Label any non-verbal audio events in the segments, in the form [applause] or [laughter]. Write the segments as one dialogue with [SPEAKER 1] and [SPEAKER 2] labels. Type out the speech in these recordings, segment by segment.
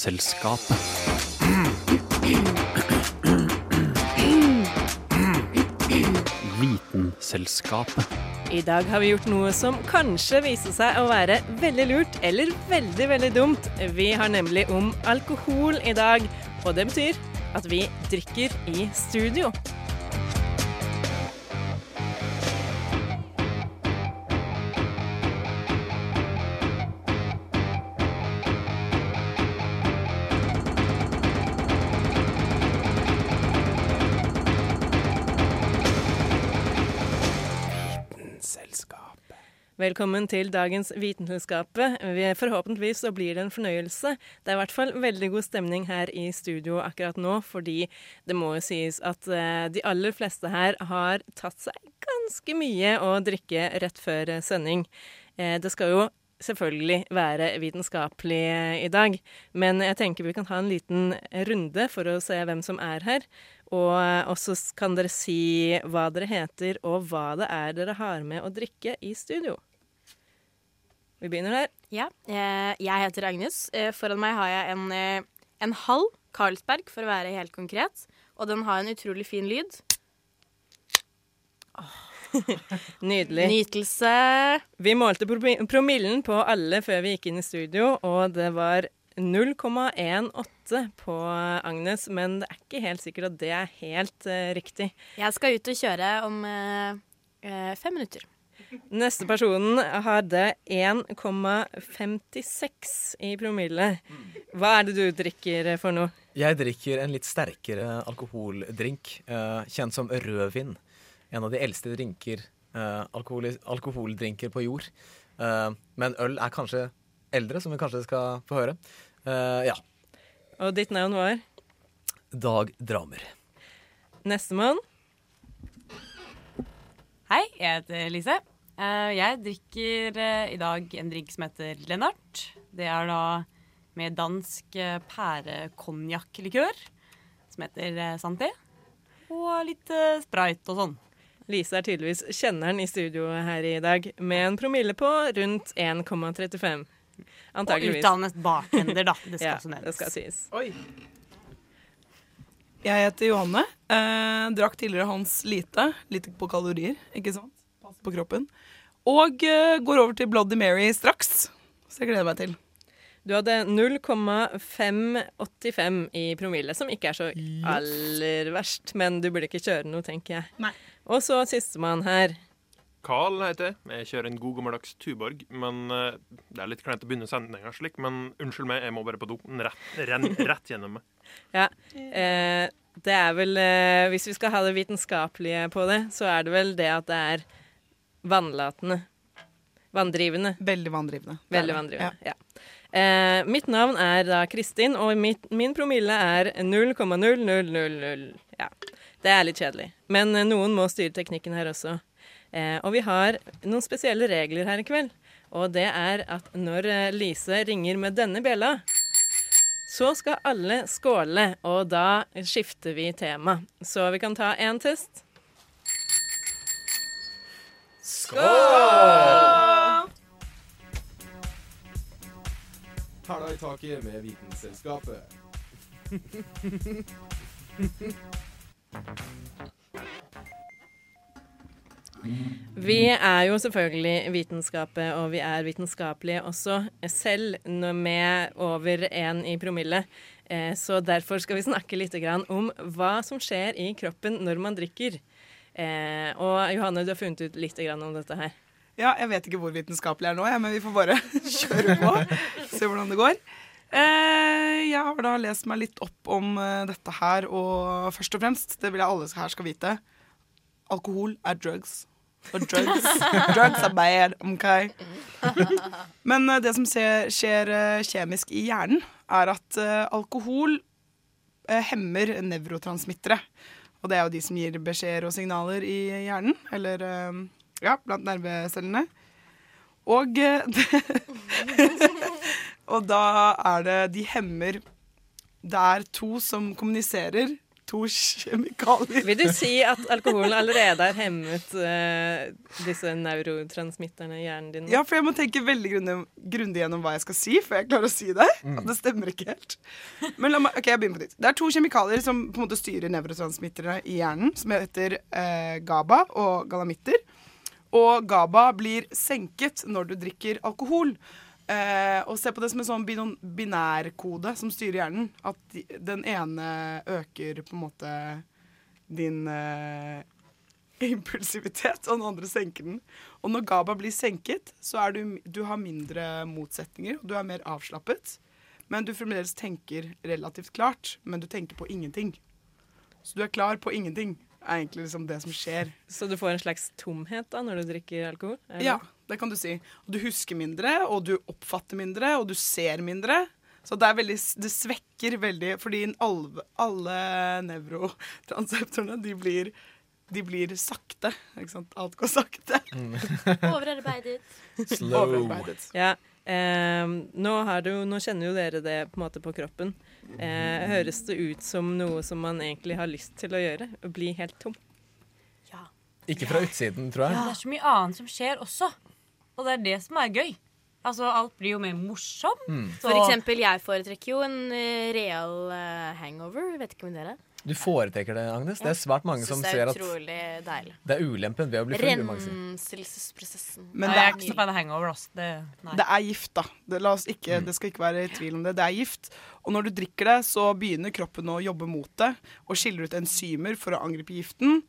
[SPEAKER 1] Vitenselskapet. Vitenselskapet.
[SPEAKER 2] I dag har vi gjort noe som kanskje viser seg å være veldig lurt eller veldig, veldig dumt. Vi har nemlig om alkohol i dag, og det betyr at vi drikker i studio. Velkommen til dagens Vitenskapet. Forhåpentligvis så blir det en fornøyelse. Det er i hvert fall veldig god stemning her i studio akkurat nå, fordi det må jo sies at eh, de aller fleste her har tatt seg ganske mye å drikke rett før eh, sending. Eh, det skal jo selvfølgelig være vitenskapelig i dag, men jeg tenker vi kan ha en liten runde for å se hvem som er her. Og så kan dere si hva dere heter, og hva det er dere har med å drikke i studio. Vi begynner der.
[SPEAKER 3] Ja, eh, jeg heter Agnes. Eh, Foran meg har jeg en, eh, en halv Carlsberg, for å være helt konkret. Og den har en utrolig fin lyd. [laughs]
[SPEAKER 2] Nydelig.
[SPEAKER 3] Nytelse.
[SPEAKER 2] Vi målte promillen på alle før vi gikk inn i studio, og det var 0,18 på Agnes, men det er ikke helt sikkert at det er helt uh, riktig.
[SPEAKER 3] Jeg skal ut og kjøre om eh, fem minutter.
[SPEAKER 2] Neste personen hadde 1,56 i promille. Hva er det du drikker for noe?
[SPEAKER 4] Jeg drikker en litt sterkere alkoholdrink, eh, kjent som rødvin. En av de eldste drinker, eh, alkohol, alkoholdrinker på jord. Eh, men øl er kanskje eldre, som vi kanskje skal få høre. Eh, ja.
[SPEAKER 2] Og ditt navn var?
[SPEAKER 4] Dag Dramer.
[SPEAKER 2] Nestemann?
[SPEAKER 5] Hei, jeg heter Lise. Eh, Jeg drikker eh, i dag en drink som heter Lennart. Det er da med dansk eh, pærekonjakklikør, som heter Santé. Og litt sprite og sånn.
[SPEAKER 2] Lise er tydeligvis kjenneren i studio her i dag, med en promille på rundt 1,35.
[SPEAKER 5] Og
[SPEAKER 2] Antageligvis.
[SPEAKER 5] utdannet bartender, da. Det [laughs] skal
[SPEAKER 2] Ja,
[SPEAKER 5] også nevnes.
[SPEAKER 2] det skal sies.
[SPEAKER 6] Oi. Jeg heter Johanne. Eh, drakk tidligere Hans Lite. Lite på kalorier, ikke sant? På kroppen. Og eh, går over til Bloody Mary straks. Så jeg gleder meg til.
[SPEAKER 2] Du hadde 0,585 i promille, som ikke er så aller verst. Men du burde ikke kjøre noe, tenker jeg.
[SPEAKER 6] Nei.
[SPEAKER 2] Og så sistemann her.
[SPEAKER 7] Carl heter jeg. Jeg kjører en god gammeldags Tuborg. Men eh, Det er litt kleint å begynne sendinga slik, men unnskyld meg, jeg må bare på do. Den Rett, [laughs] rett gjennom meg.
[SPEAKER 2] Ja. Eh, det er vel eh, Hvis vi skal ha det vitenskapelige på det, så er det vel det at det er vannlatende. Vanndrivende.
[SPEAKER 6] Veldig vanndrivende.
[SPEAKER 2] Veldig vanndrivende. Ja. Eh, mitt navn er da Kristin, og mitt, min promille er 0,0000. Ja. Det er litt kjedelig. Men eh, noen må styre teknikken her også. Eh, og vi har noen spesielle regler her i kveld. Og det er at når eh, Lise ringer med denne bjella, så skal alle skåle, og da skifter vi tema. Så vi kan ta én test.
[SPEAKER 8] Hæla i taket med Vitenselskapet.
[SPEAKER 2] Vi er jo selvfølgelig vitenskapet, og vi er vitenskapelige også, selv når med over én i promille. Eh, Så derfor skal vi snakke litt om hva som skjer i kroppen når man drikker. Eh, Og Johanne, du har funnet ut litt om dette her.
[SPEAKER 6] Ja, jeg vet ikke hvor vitenskapelig jeg er nå, men vi får bare [laughs] kjøre på. Se hvordan det går. Eh, jeg har da lest meg litt opp om eh, dette her, og først og fremst, det vil jeg alle her skal vite, alkohol er drugs. Og drugs, [laughs] drugs are bad, OK? Men eh, det som skjer, eh, kjemisk i hjernen, er at alkohol hemmer nevrotransmittere. Og det er jo de som gir beskjeder og signaler i hjernen, eller eh, ja, blant nervecellene. Og, eh, [laughs] og da er det De hemmer Det er to som kommuniserer. To kjemikalier.
[SPEAKER 2] Vil du si at alkoholen allerede har hemmet uh, disse neurotransmitterne i hjernen din?
[SPEAKER 6] Ja, for jeg må tenke veldig grundig, gjennom hva jeg skal si, før jeg klarer å si det. at det stemmer ikke helt. Men la meg, ok, jeg begynner på nytt. Det er to kjemikalier som på en måte styrer nevrotransmittere i hjernen, som heter uh, GABA og galamitter. Og GABA blir senket når du drikker alkohol. Eh, og se på det som en sånn binærkode som styrer hjernen. At den ene øker på en måte din eh, [laughs] impulsivitet, og den andre senker den. Og når GABA blir senket, så er du, du har mindre motsetninger, og du er mer avslappet. Men du fremdeles tenker relativt klart, men du tenker på ingenting. Så du er klar på ingenting, er egentlig liksom det som skjer.
[SPEAKER 2] Så du får en slags tomhet da når du drikker alkohol? Eller?
[SPEAKER 6] Ja,
[SPEAKER 2] det?
[SPEAKER 6] kan du si. Og du husker mindre, og du oppfatter mindre, og du ser mindre. Så det, er veldig, det svekker veldig Fordi alle, alle nevrotranseptorene, de blir, de blir sakte. Ikke sant? Alt går sakte. [laughs]
[SPEAKER 3] Overarbeidet.
[SPEAKER 4] Slow.
[SPEAKER 6] Overarbeidet.
[SPEAKER 2] Ja. Eh, nå, har du, nå kjenner jo dere det på en måte på kroppen. Eh, høres det ut som noe som man egentlig har lyst til å gjøre? Å bli helt tom?
[SPEAKER 3] Ja.
[SPEAKER 4] Ikke fra utsiden, tror jeg. Ja.
[SPEAKER 5] Det er så mye annet som skjer også. Og det er det som er gøy. Altså, alt blir jo mer morsomt. Så-
[SPEAKER 3] For eksempel, jeg foretrekker jo en eh, real uh, hangover. Vet ikke om dere.
[SPEAKER 4] Du foretrekker det, Agnes. Det er svært mange som ser
[SPEAKER 3] er
[SPEAKER 4] at det er ulempen ved å bli full.
[SPEAKER 3] Renselsesprosessen.
[SPEAKER 6] Men det er
[SPEAKER 5] ikke så fan av hangover. Altså. Det.
[SPEAKER 6] Det er gift, da. Det, la oss ikke, det skal ikke være tvil om det. Det er gift. Og når du drikker det, så begynner kroppen å jobbe mot det og skiller ut enzymer for å angripe giften.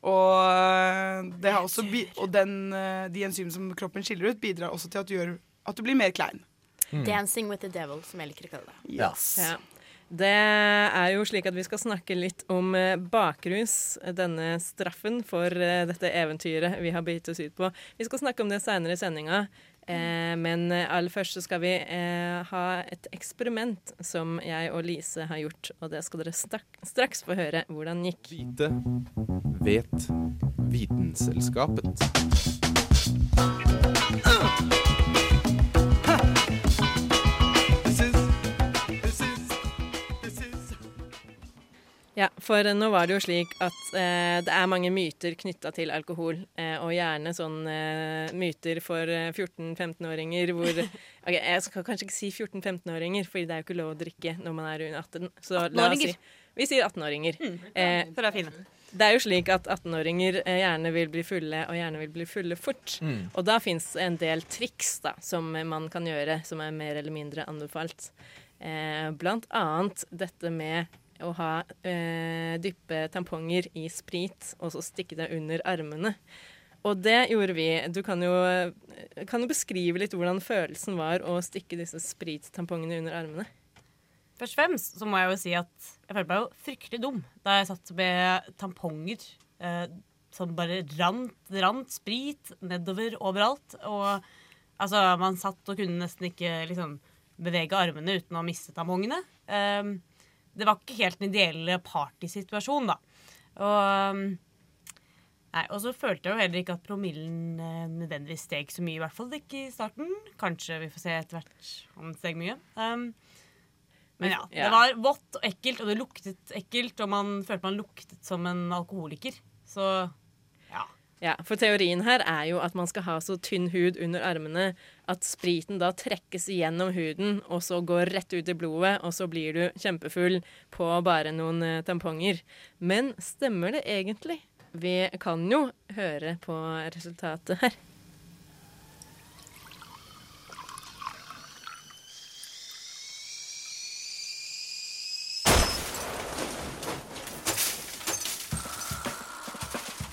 [SPEAKER 6] Og, det har også bi og den, øh, de enzymene som kroppen skiller ut, bidrar også til at du, gjør, at du blir mer klein.
[SPEAKER 3] Dancing with the devil, som jeg liker å kalle det.
[SPEAKER 6] Yes.
[SPEAKER 2] Ja. Det er jo slik at vi skal snakke litt om eh, bakrus, denne straffen for eh, dette eventyret vi har begitt oss ut på. Vi skal snakke om det seinere i sendinga, eh, men eh, aller først så skal vi eh, ha et eksperiment som jeg og Lise har gjort, og det skal dere straks få høre hvordan gikk.
[SPEAKER 8] Vite vet Vitenselskapet.
[SPEAKER 2] Ja, for nå var det jo slik at eh, det er mange myter knytta til alkohol, eh, og gjerne sånn eh, myter for eh, 14-15-åringer hvor [laughs] Ok, jeg skal kanskje ikke si 14-15-åringer, fordi det er jo ikke lov å drikke når man er under 18. Så la oss si
[SPEAKER 5] 18-åringer.
[SPEAKER 2] Vi sier 18-åringer. Eh,
[SPEAKER 5] For det er fine.
[SPEAKER 2] det er jo slik at 18-åringer eh, gjerne vil bli fulle, og gjerne vil bli fulle fort. Og da fins en del triks da, som man kan gjøre, som er mer eller mindre anbefalt. Eh, blant annet dette med å ha eh, dyppe tamponger i sprit, og så stikke det under armene. Og det gjorde vi. Du kan jo, eh, kan jo beskrive litt hvordan følelsen var å stikke disse sprittampongene under armene.
[SPEAKER 5] Først og fremst så må jeg jo si at jeg følte meg jo fryktelig dum da jeg satt med tamponger eh, som bare rant, rant sprit nedover overalt. Og altså, man satt og kunne nesten ikke liksom bevege armene uten å miste tampongene. Eh, det var ikke helt den ideelle partysituasjonen, da. Og Nei, Og så følte jeg jo heller ikke at promillen eh, nødvendigvis steg så mye, i hvert fall ikke i starten. Kanskje vi får se etter hvert om den steg mye. Um, men ja,
[SPEAKER 2] Ja.
[SPEAKER 5] det var vått og ekkelt, og det luktet ekkelt, og man følte man luktet som en alkoholiker. Så ja.
[SPEAKER 2] Ja, for teorien her er jo at man skal ha så tynn hud under armene at spriten da trekkes gjennom huden, og så går rett ut i blodet, og så blir du kjempefull på bare noen eh, tamponger. Men stemmer det egentlig? Vi kan jo høre på resultatet her.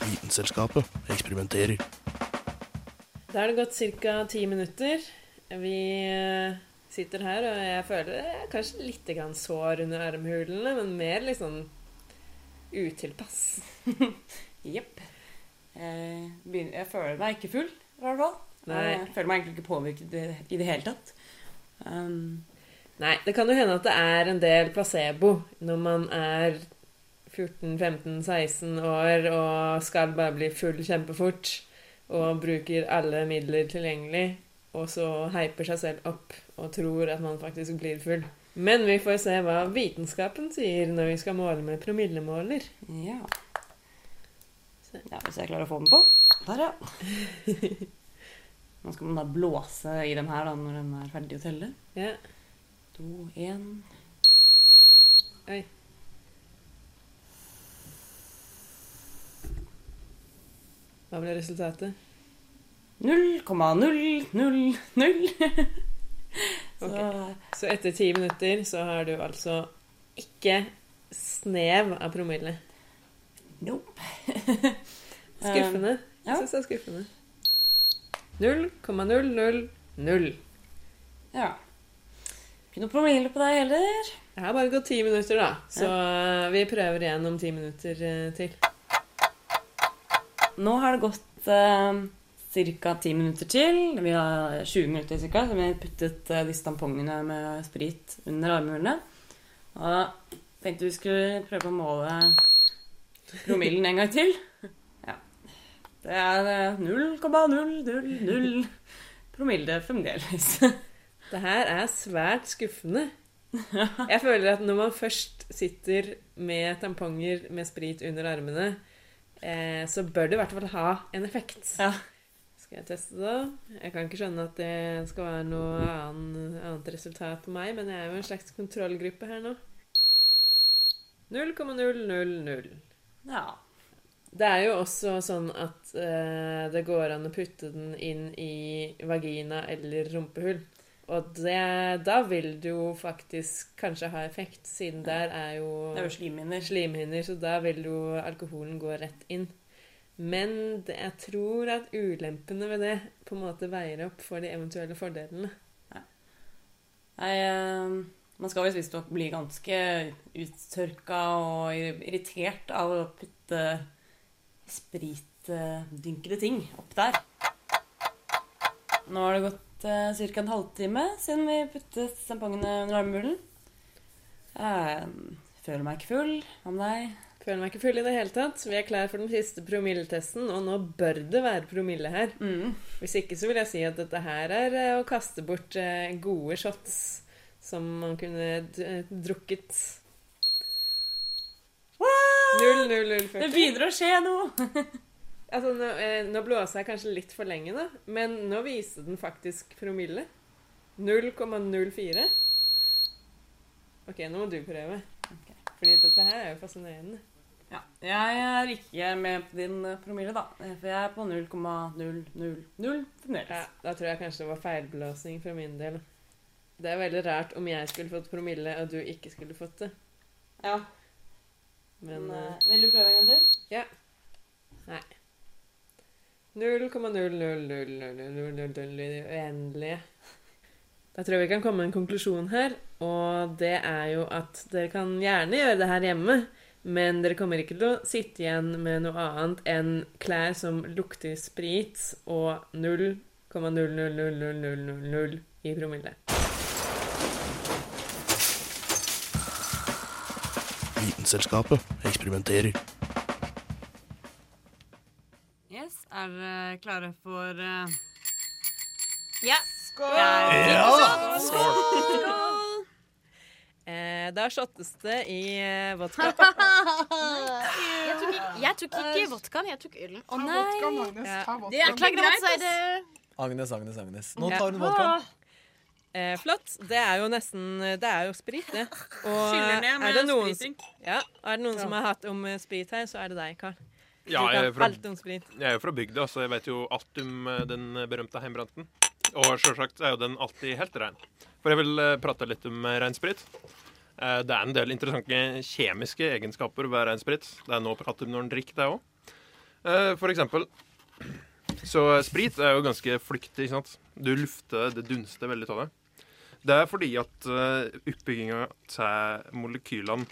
[SPEAKER 1] Vitenselskapet eksperimenterer.
[SPEAKER 2] Da har det gått ca. ti minutter. Vi eh, sitter her, og jeg føler jeg er kanskje litt grann sår under armhulene, men mer litt sånn utilpass. [laughs]
[SPEAKER 5] Jepp. Jeg, jeg føler meg ikke full, i hvert fall.
[SPEAKER 2] Nei.
[SPEAKER 5] Jeg føler meg egentlig ikke påvirket i det hele tatt. Um,
[SPEAKER 2] Nei, det kan jo hende at det er en del placebo når man er 14-15-16 år og skal bare bli full kjempefort og bruker alle midler tilgjengelig, og så heiper seg selv opp og tror at man faktisk blir full.
[SPEAKER 9] Men vi får se hva vitenskapen sier når vi skal måle med promillemåler.
[SPEAKER 10] Ja. ja. Hvis jeg klarer å få den på. Der, ja. [laughs] Nå skal man da blåse i den her da, når den er ferdig å telle.
[SPEAKER 9] Ja.
[SPEAKER 10] To, én
[SPEAKER 9] Oi. Hva ble resultatet?
[SPEAKER 10] 0,000. [laughs] Så
[SPEAKER 9] Så etter ti minutter så har du altså ikke snev av promille.
[SPEAKER 10] nope. [laughs]
[SPEAKER 9] Skuffende. Jeg syns det er skuffende. 0,000.
[SPEAKER 10] Ja. Ikke noe promille på deg heller.
[SPEAKER 9] Det har bare gått ti minutter, da. Så vi prøver igjen om ti minutter eh, til.
[SPEAKER 10] Nå har det gått eh, ca. 10 minutter til. Vi har 20 minutter cirka, så vi har puttet eh, disse tampongene med sprit under armhulene. Og tenkte vi skulle prøve å måle promillen en gang til. Ja. Det er eh, 0,000 promille fremdeles.
[SPEAKER 9] Det her er svært skuffende. [laughs] Jeg føler at når man først sitter med tamponger med sprit under armene, eh, så bør det i hvert fall ha en effekt.
[SPEAKER 10] Ja.
[SPEAKER 9] Skal jeg teste det? Jeg kan ikke skjønne at det skal være noe annen, annet resultat på meg, men jeg er jo en slags kontrollgruppe her nå. 0,000.
[SPEAKER 10] ja.
[SPEAKER 9] Det er jo også sånn at eh, det går an å putte den inn i vagina eller rumpehull. Og det, da vil det jo faktisk kanskje ha effekt, siden der er jo
[SPEAKER 10] Det er jo slimhinner.
[SPEAKER 9] slimhinner, så da vil jo alkoholen gå rett inn. Men det, jeg tror at ulempene ved det på en måte veier opp for de eventuelle fordelene.
[SPEAKER 10] Nei, eh, man skal visst visstnok bli ganske uttørka og irritert av å putte spritdynkede ting opp der. Nå har det gått uh, ca. en halvtime siden vi puttet Sampongene under armhulen. Jeg føler meg ikke full. Hva med deg?
[SPEAKER 9] Føler meg ikke full i det hele tatt. Vi er klar for den siste promilletesten, og nå bør det være promille her.
[SPEAKER 10] Mm.
[SPEAKER 9] Hvis ikke så vil jeg si at dette her er eh, å kaste bort eh, gode shots som man kunne eh, drukket. Null, null, null,
[SPEAKER 10] Det begynner å skje noe! [laughs]
[SPEAKER 9] Altså, nå, eh, nå blåser jeg kanskje litt for lenge, da, men nå viste den faktisk promille. 0,04. OK, nå må du prøve. Fordi dette her er jo fascinerende.
[SPEAKER 10] Ja, jeg er ikke med på din eh, promille, da. For jeg er på 0,000 fremdeles.
[SPEAKER 9] Ja, da tror jeg kanskje det var feilblåsing fra min del. Det er veldig rart om jeg skulle fått promille, og du ikke skulle fått det.
[SPEAKER 10] Ja.
[SPEAKER 9] Men
[SPEAKER 10] Men,
[SPEAKER 9] eh,
[SPEAKER 10] eh, vil du prøve en gang til?
[SPEAKER 9] Nei. 0,0000000 i uendelige. Da tror jeg vi kan komme med en konklusjon her, og det er jo at dere kan gjerne gjøre det her hjemme, men dere kommer ikke til å sitte igjen med noe annet enn klær som lukter sprit og 0,00000 i promille.
[SPEAKER 1] Vitenselskapet eksperimenterer.
[SPEAKER 10] Er dere klare for uh...
[SPEAKER 3] Ja.
[SPEAKER 9] Eh, da shottes det i eh, vodka. [laughs]
[SPEAKER 3] Jeg tok, jeg tok ikke vodkaen, jeg tok ølen. Å nei.
[SPEAKER 6] vodka, Magnus.
[SPEAKER 9] Ja.
[SPEAKER 6] Ta vodka.
[SPEAKER 3] Det er ikke greit.
[SPEAKER 4] Agnes, Agnes, Agnes. Nå tar hun vodkaen.
[SPEAKER 9] Eh, flott. Det er jo nesten Det er jo sprit, det. Og er det noen, ja, er det noen som har hatt om eh, sprit her, så er det deg, Karl.
[SPEAKER 7] Ja, jeg er fra, jeg er fra bygda, så jeg vet jo alt om eh, den berømte heimbranten. Og selvsagt er jo den alltid helt rein. For jeg vil eh, prate litt om eh, reinsprit. Det er en del interessante kjemiske egenskaper ved reinsprit. Det er noe å prate om når en drikker det òg. For eksempel Så sprit er jo ganske flyktig, ikke sant. Du lufter, det dunster veldig av det. Det er fordi at oppbygginga til molekylene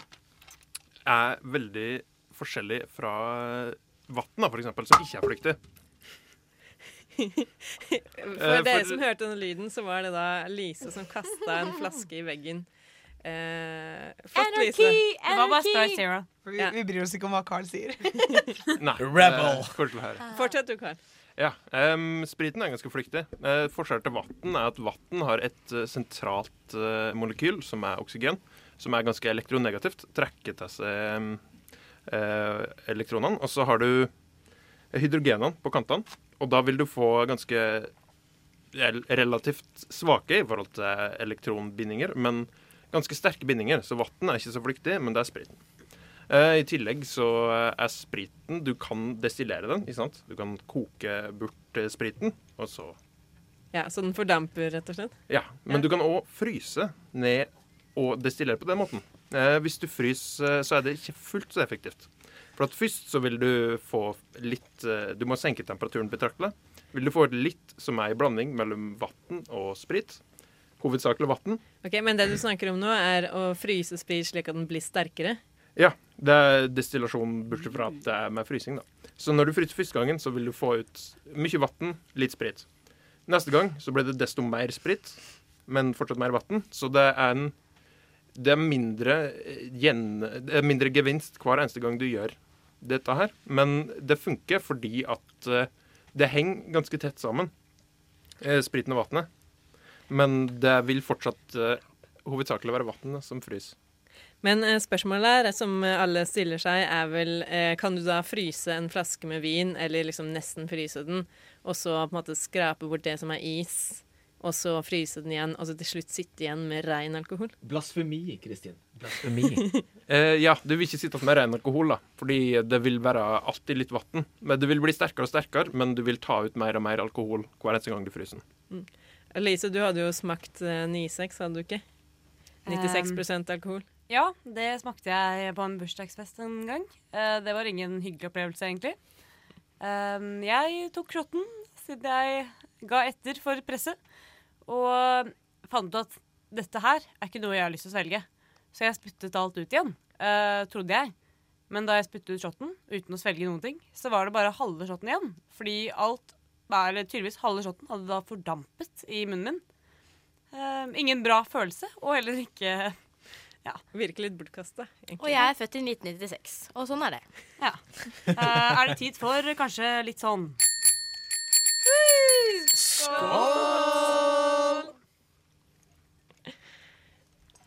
[SPEAKER 7] er veldig forskjellig fra vann, eksempel, som ikke er flyktig. [laughs]
[SPEAKER 9] For
[SPEAKER 7] Eh,
[SPEAKER 9] dere som hørte den lyden, så var det da Lise som kasta en flaske i veggen. Eh, flott, Lise.
[SPEAKER 3] Anarchy!
[SPEAKER 10] Det var bare
[SPEAKER 3] Star!
[SPEAKER 10] Zero.
[SPEAKER 6] Vi,
[SPEAKER 9] Ja.
[SPEAKER 6] vi bryr oss ikke om hva Carl sier. [laughs]
[SPEAKER 7] Nei,
[SPEAKER 4] Rebel.
[SPEAKER 7] til å høre.
[SPEAKER 9] Fortsett du, Carl.
[SPEAKER 7] Ja, um, Spriten er ganske flyktig. Uh, forskjellen til vann er at vann har et uh, sentralt uh, molekyl, som er oksygen, som er ganske elektronegativt. Trekker til seg eh, elektronene. Og så har du hydrogenene på kantene, og da vil du få ganske relativt svake i forhold til elektronbindinger, men ganske sterke bindinger. Så vann er ikke så flyktig, men det er spriten. Eh, I tillegg så er spriten Du kan destillere den. ikke sant? Du kan koke bort eh, spriten, og så
[SPEAKER 2] Ja, Så den fordamper, rett og slett?
[SPEAKER 7] Ja. Men du kan òg fryse ned og destillere på den måten. Eh, hvis du fryser, så er det ikke fullt så effektivt. For at først så vil du få litt eh, Du må senke temperaturen betraktelig. Vil du få litt som er i blanding mellom vann og sprit. Hovedsakelig vann.
[SPEAKER 2] Ok, Men det du snakker om nå, er å fryse sprit slik at den blir sterkere?
[SPEAKER 7] Ja, det er destillasjon bortsett fra at det er med frysing, da. Så når du fryser første gangen, så vil du få ut mye vann, litt sprit. Neste gang så blir det desto mer sprit, men fortsatt mer vann. Så det er en det er, mindre, eh, gjen, det er mindre gevinst hver eneste gang du gjør dette her. Men det funker fordi at eh, det henger ganske tett sammen, eh, spriten og vannet. Men det vil fortsatt eh, hovedsakelig være vannet som fryser.
[SPEAKER 2] Men eh, spørsmålet her, som eh, alle stiller seg, er vel eh, Kan du da fryse en flaske med vin, eller liksom nesten fryse den, og så på en måte skrape bort det som er is, og så fryse den igjen, og så til slutt sitte igjen med ren alkohol?
[SPEAKER 4] Blasfemi, Kristin. Blasfemi. [laughs]
[SPEAKER 7] Eh, ja, du vil ikke sitte med ren alkohol, da, fordi det vil være alltid litt vann. Men det vil bli sterkere og sterkere, men du vil ta ut mer og mer alkohol hver eneste gang du fryser den.
[SPEAKER 2] Elise, du hadde jo smakt uh, 9-6, hadde du ikke? 96% alkohol.
[SPEAKER 5] Ja, det smakte jeg på en bursdagsfest en gang. Uh, det var ingen hyggelig opplevelse, egentlig. Eh, jeg tok shotten siden jeg ga etter for presset, og fant ut at dette her er ikke noe jeg har lyst til å svelge. Så jeg spyttet alt ut igjen, uh, trodde jeg. Men da jeg spyttet ut shotten uten å svelge noen ting, så var det bare halve shotten igjen. Fordi alt, eller tydeligvis halve shotten, hadde da fordampet i munnen min. Uh, ingen bra følelse, og heller ikke
[SPEAKER 2] ja. Virkelig litt bortkasta.
[SPEAKER 3] Og jeg er født i 1996, og sånn er det.
[SPEAKER 5] Ja. Uh, er det tid for kanskje litt sånn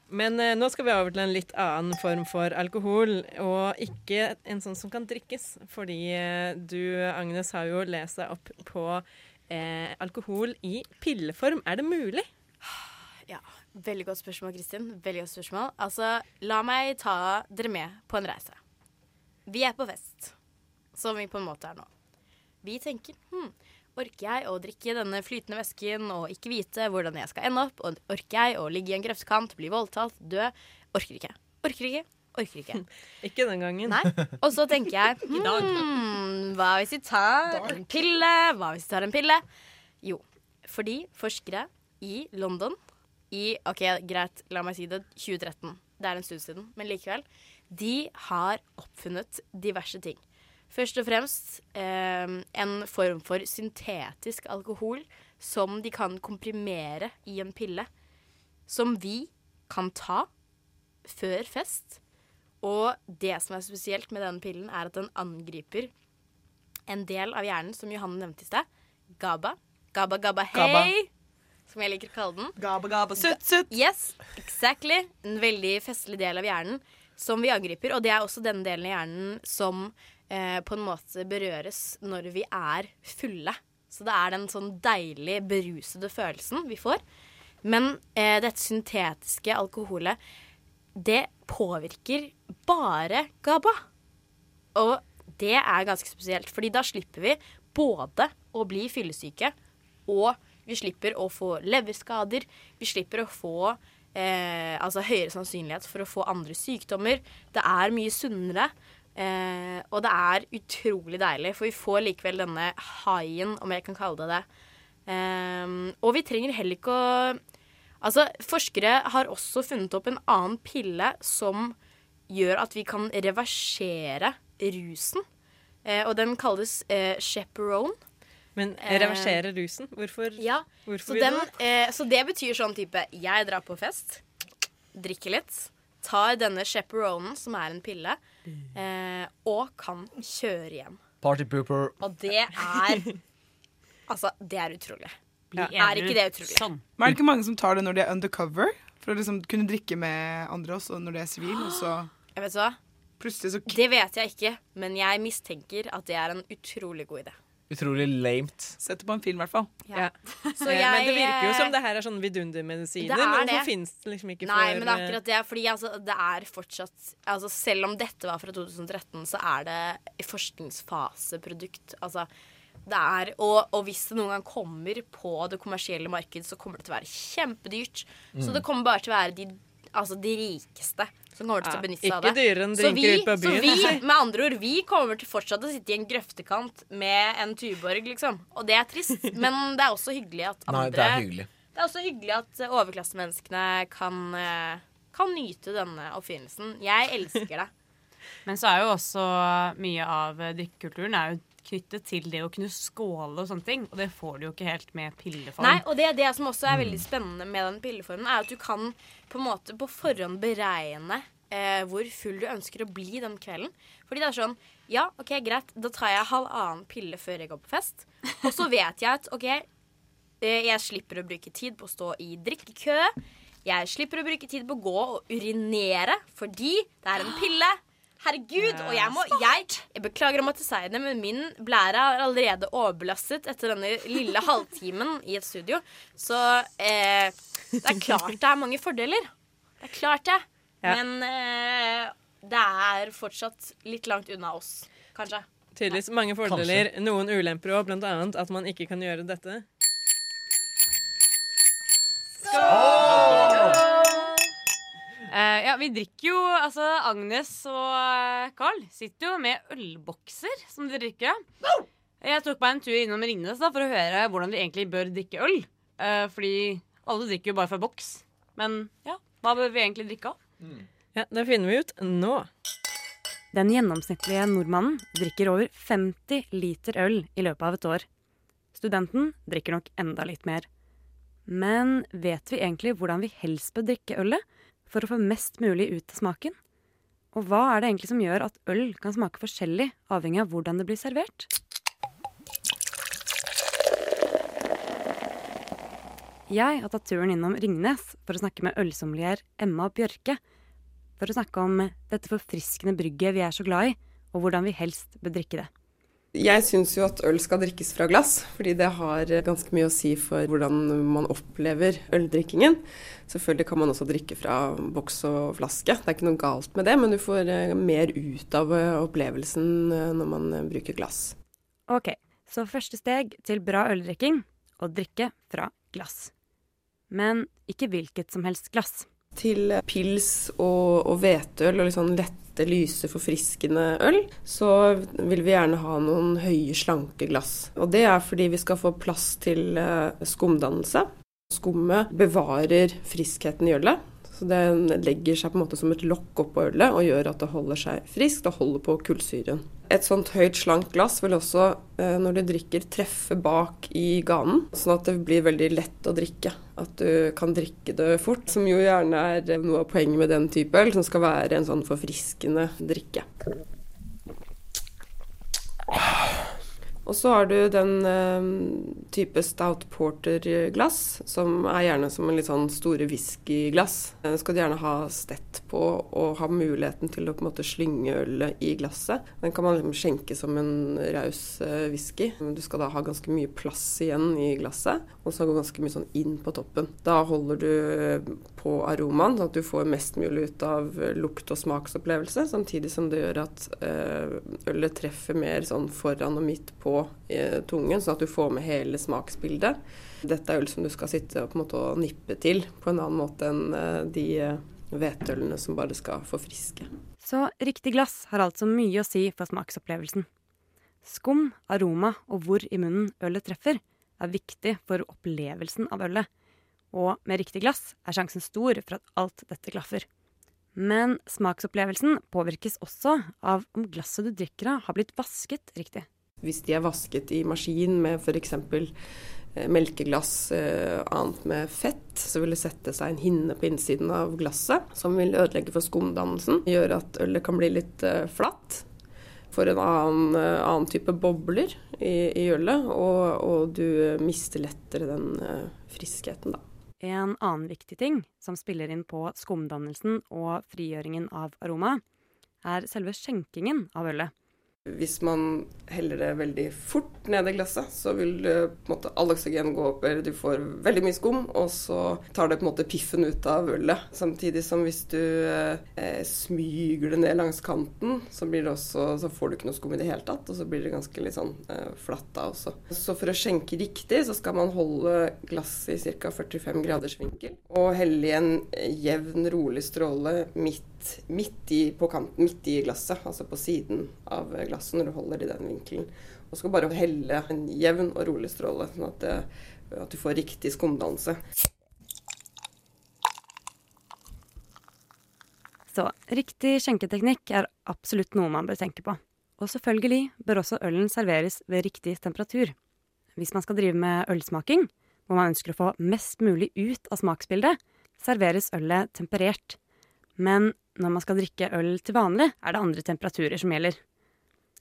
[SPEAKER 2] Men eh, nå skal vi over til en litt annen form for alkohol, og ikke en sånn som kan drikkes. Fordi eh, du, Agnes, har jo lest deg opp på eh, alkohol i pilleform. Er det mulig? Ja.
[SPEAKER 3] Veldig godt spørsmål, Kristin. Veldig godt spørsmål. Altså, la meg ta dere med på en reise. Vi er på fest, som vi på en måte er nå. Vi tenker hm, orker jeg å drikke denne flytende væsken og ikke vite hvordan jeg skal ende opp? Og orker jeg å ligge i en grøftkant, bli voldtatt, dø? Orker ikke. Orker ikke. Orker ikke. [laughs]
[SPEAKER 2] Ikke den gangen.
[SPEAKER 3] Nei. Og så tenker jeg [laughs] hmm, Hva hvis vi tar en pille? Hva hvis vi tar en pille? Jo, fordi forskere i London i OK, greit, la meg si det 2013. Det er en stund siden, men likevel. De har oppfunnet diverse ting. Først og fremst eh, en form for syntetisk alkohol som de kan komprimere i en pille. Som vi kan ta før fest. Og det som er spesielt med denne pillen, er at den angriper en del av hjernen som Johanne nevnte i sted. GABA. GABA, GABA, hei! Som jeg liker å kalle den.
[SPEAKER 6] Gaba, gaba, sutt, sutt.
[SPEAKER 3] Yes, exactly. En veldig festlig del av hjernen som vi angriper. Og det er også denne delen av hjernen som eh, på en måte berøres når vi er fulle. Så det er den sånn deilig berusede følelsen vi får. Men eh, dette syntetiske alkoholet, det påvirker bare GABA. Og det er ganske spesielt, fordi da slipper vi både å bli fyllesyke og vi slipper å få leverskader. Vi slipper å få eh, altså høyere sannsynlighet for å få andre sykdommer. Det er mye sunnere. Eh, og det er utrolig deilig, for vi får likevel denne haien, om jeg kan kalle det det. Eh, og vi trenger heller ikke å Altså, forskere har også funnet opp en annen pille som gjør at vi kan reversere rusen. Eh, og den kalles eh, chaperone.
[SPEAKER 2] Men
[SPEAKER 3] Eh,
[SPEAKER 2] reversere rusen? Hvorfor,
[SPEAKER 3] Ja,
[SPEAKER 2] hvorfor
[SPEAKER 3] så,
[SPEAKER 2] vil
[SPEAKER 3] den, eh, så det betyr sånn type Jeg drar på fest, drikker litt, tar denne chaperonen, som er en pille, eh, og kan kjøre hjem.
[SPEAKER 4] Party pooper.
[SPEAKER 3] Og det er Altså, det er utrolig.
[SPEAKER 5] Ja.
[SPEAKER 3] Er ikke det utrolig?
[SPEAKER 5] Sånn.
[SPEAKER 6] Men er det ikke mange som tar det når de er undercover? For å liksom kunne drikke med andre også når de er sivil, og så
[SPEAKER 3] Jeg vet hva?
[SPEAKER 6] plutselig så
[SPEAKER 3] Det vet jeg ikke, men jeg mistenker at det er en utrolig god idé.
[SPEAKER 4] Utrolig lamet.
[SPEAKER 6] det på en film, i hvert fall.
[SPEAKER 2] Ja. [laughs]
[SPEAKER 3] Så
[SPEAKER 2] Eh, men det virker jo
[SPEAKER 3] eh,
[SPEAKER 2] som det her er sånn vidundermedisiner.
[SPEAKER 3] Det er
[SPEAKER 2] Men hvorfor finnes det liksom ikke
[SPEAKER 3] Nei,
[SPEAKER 2] for
[SPEAKER 3] men det er akkurat det. Fordi altså, det er fortsatt altså, Selv om dette var fra 2013, så er det i forskningsfaseprodukt. Altså, det er, og, og hvis det noen gang kommer på det kommersielle markedet, så kommer det til å være kjempedyrt. Så det kommer bare til å være de, altså, de rikeste som kommer til å benytte seg av
[SPEAKER 2] Ikke
[SPEAKER 3] det.
[SPEAKER 2] dyrere enn
[SPEAKER 3] Så
[SPEAKER 2] drinker
[SPEAKER 3] vi,
[SPEAKER 2] på byen.
[SPEAKER 3] så vi,
[SPEAKER 2] altså.
[SPEAKER 3] med andre ord, vi kommer til fortsatt å sitte i en grøftekant med en Tuborg, liksom. Og det er trist, [laughs] men det er også hyggelig at andre
[SPEAKER 4] Nei, det er hyggelig.
[SPEAKER 3] det er også hyggelig at eh, overklassemenneskene kan, eh, kan nyte denne oppfinnelsen. Jeg elsker det. [laughs]
[SPEAKER 5] Men så er jo også mye av drikkekulturen er jo knyttet til det å kunne skåle og sånne ting. Og det får du jo ikke helt med pilleform.
[SPEAKER 3] Nei, og det, det som også er veldig spennende med den pilleformen, er at du kan på en måte på forhånd beregne eh, hvor full du ønsker å bli den kvelden. Fordi det er sånn Ja, OK, greit, da tar jeg halvannen pille før jeg går på fest. Og så vet jeg at OK, eh, jeg slipper å bruke tid på å stå i drikkekø. Jeg slipper å bruke tid på å gå og urinere fordi det er en pille. Herregud! Og jeg må jeg, jeg beklager å måtte si det, men min blære er allerede overbelastet etter denne lille halvtimen i et studio. Så eh, det er klart det er mange fordeler. Det er klart det.
[SPEAKER 2] Ja.
[SPEAKER 3] Men eh, det er fortsatt litt langt unna oss, kanskje.
[SPEAKER 2] Tydeligvis mange fordeler, noen ulemper òg, blant annet at man ikke kan gjøre dette.
[SPEAKER 5] Eh, ja, vi drikker jo Altså, Agnes og eh, Carl sitter jo med ølbokser som de drikker av. Jeg tok meg en tur innom Ringnes da, for å høre hvordan de egentlig bør drikke øl. Uh, fordi alle drikker jo bare fra boks. Men ja, hva bør vi egentlig drikke av?
[SPEAKER 2] Ja, Det finner vi ut nå.
[SPEAKER 5] Den gjennomsnittlige nordmannen drikker over 50 liter øl i løpet av et år. Studenten drikker nok enda litt mer. Men vet vi egentlig hvordan vi helst bør drikke ølet for å få mest mulig ut av smaken? Og hva er det egentlig som gjør at øl kan smake forskjellig avhengig av hvordan det blir servert? Jeg har tatt turen innom Ringnes for å snakke med ølsommelier Emma Bjørke for å snakke om dette forfriskende brygget vi er så glad i, og hvordan vi helst bør drikke det.
[SPEAKER 11] Jeg syns jo at øl skal drikkes fra glass, fordi det har ganske mye å si for hvordan man opplever øldrikkingen. Selvfølgelig kan man også drikke fra boks og flaske, det er ikke noe galt med det, men du får eh, mer ut av eh, opplevelsen eh, når man bruker glass.
[SPEAKER 5] Ok, så første steg til bra øldrikking å drikke fra glass. Men ikke hvilket som helst glass.
[SPEAKER 11] Til pils og, og hveteøl og litt sånn lette, lyse, forfriskende øl, så vil vi gjerne ha noen høye, slanke glass. Og det er fordi vi skal få plass til eh, skumdannelse. Skummet bevarer friskheten i ølet. Så det legger seg på en måte som et lokk oppå ølet og gjør at det holder seg friskt og holder på kullsyren. Et sånt høyt, slankt glass vil også, eh, når du drikker, treffe bak i ganen, sånn at det blir veldig lett å drikke. At du kan drikke det fort, som jo gjerne er noe av poenget med den type øl, som skal være en sånn forfriskende drikke. Og så har du den eh, type stout porter-glass, som er gjerne som en litt sånn store whiskyglass. Den skal du gjerne ha stett på og ha muligheten til å på en måte slynge ølet i glasset. Den kan man liksom skjenke som en raus eh, whisky. Du skal da ha ganske mye plass igjen i glasset, og så gå ganske mye sånn inn på toppen. Da holder du på aromaen, sånn at du får mest mulig ut av lukt- og smaksopplevelse, samtidig som det gjør at eh, ølet treffer mer sånn foran og midt på eh, tungen, sånn at du får med hele smaksbildet. Dette er øl som du skal sitte og, på måte, nippe til på en annen måte enn eh, de eh, hvetølene som bare skal forfriske.
[SPEAKER 5] Så riktig glass har altså mye å si for smaksopplevelsen. Skum, aroma og hvor i munnen ølet treffer, er viktig for opplevelsen av ølet. Og med riktig glass er sjansen stor for at alt dette klaffer. Men smaksopplevelsen påvirkes også av om glasset du drikker av, har blitt vasket riktig.
[SPEAKER 11] Hvis de er vasket i maskin med f.eks. melkeglass eh, annet med fett, så vil det sette seg en hinne på innsiden av glasset som vil ødelegge for skumdannelsen. Gjøre at ølet kan bli litt eh, flatt. får en annen, eh, annen type bobler i, i ølet, og, og, du mister lettere den friskheten, da.
[SPEAKER 12] En annen viktig ting som spiller inn på skumdannelsen og frigjøringen av aroma, er selve skjenkingen av ølet.
[SPEAKER 11] Hvis man heller det veldig fort ned i glasset, så vil måte, all oksygen gå opp, eller du får veldig mye skum, og så tar det på en måte piffen ut av ølet. Samtidig som hvis du eh, smyger det ned langs kanten, så, også, så, får du ikke noe skum i det hele tatt, og så blir det ganske litt sånn eh, flatt da også. Så for å skjenke riktig, så skal man holde glasset i ca. 45 graders vinkel, og helle i en jevn, rolig stråle midt midt, i, kanten, midt i glasset, altså på siden av glasset når du holder i den vinkelen. Og skal bare helle en jevn og rolig stråle, sånn at, det, at du får riktig skumdannelse.
[SPEAKER 12] Så riktig skjenketeknikk er absolutt noe man bør tenke på. Og selvfølgelig bør også ølen serveres ved riktig temperatur. Hvis man skal drive med ølsmaking, hvor man ønsker å få mest mulig ut av smaksbildet, serveres ølet temperert. Men når man skal drikke øl til vanlig, er det andre temperaturer som gjelder.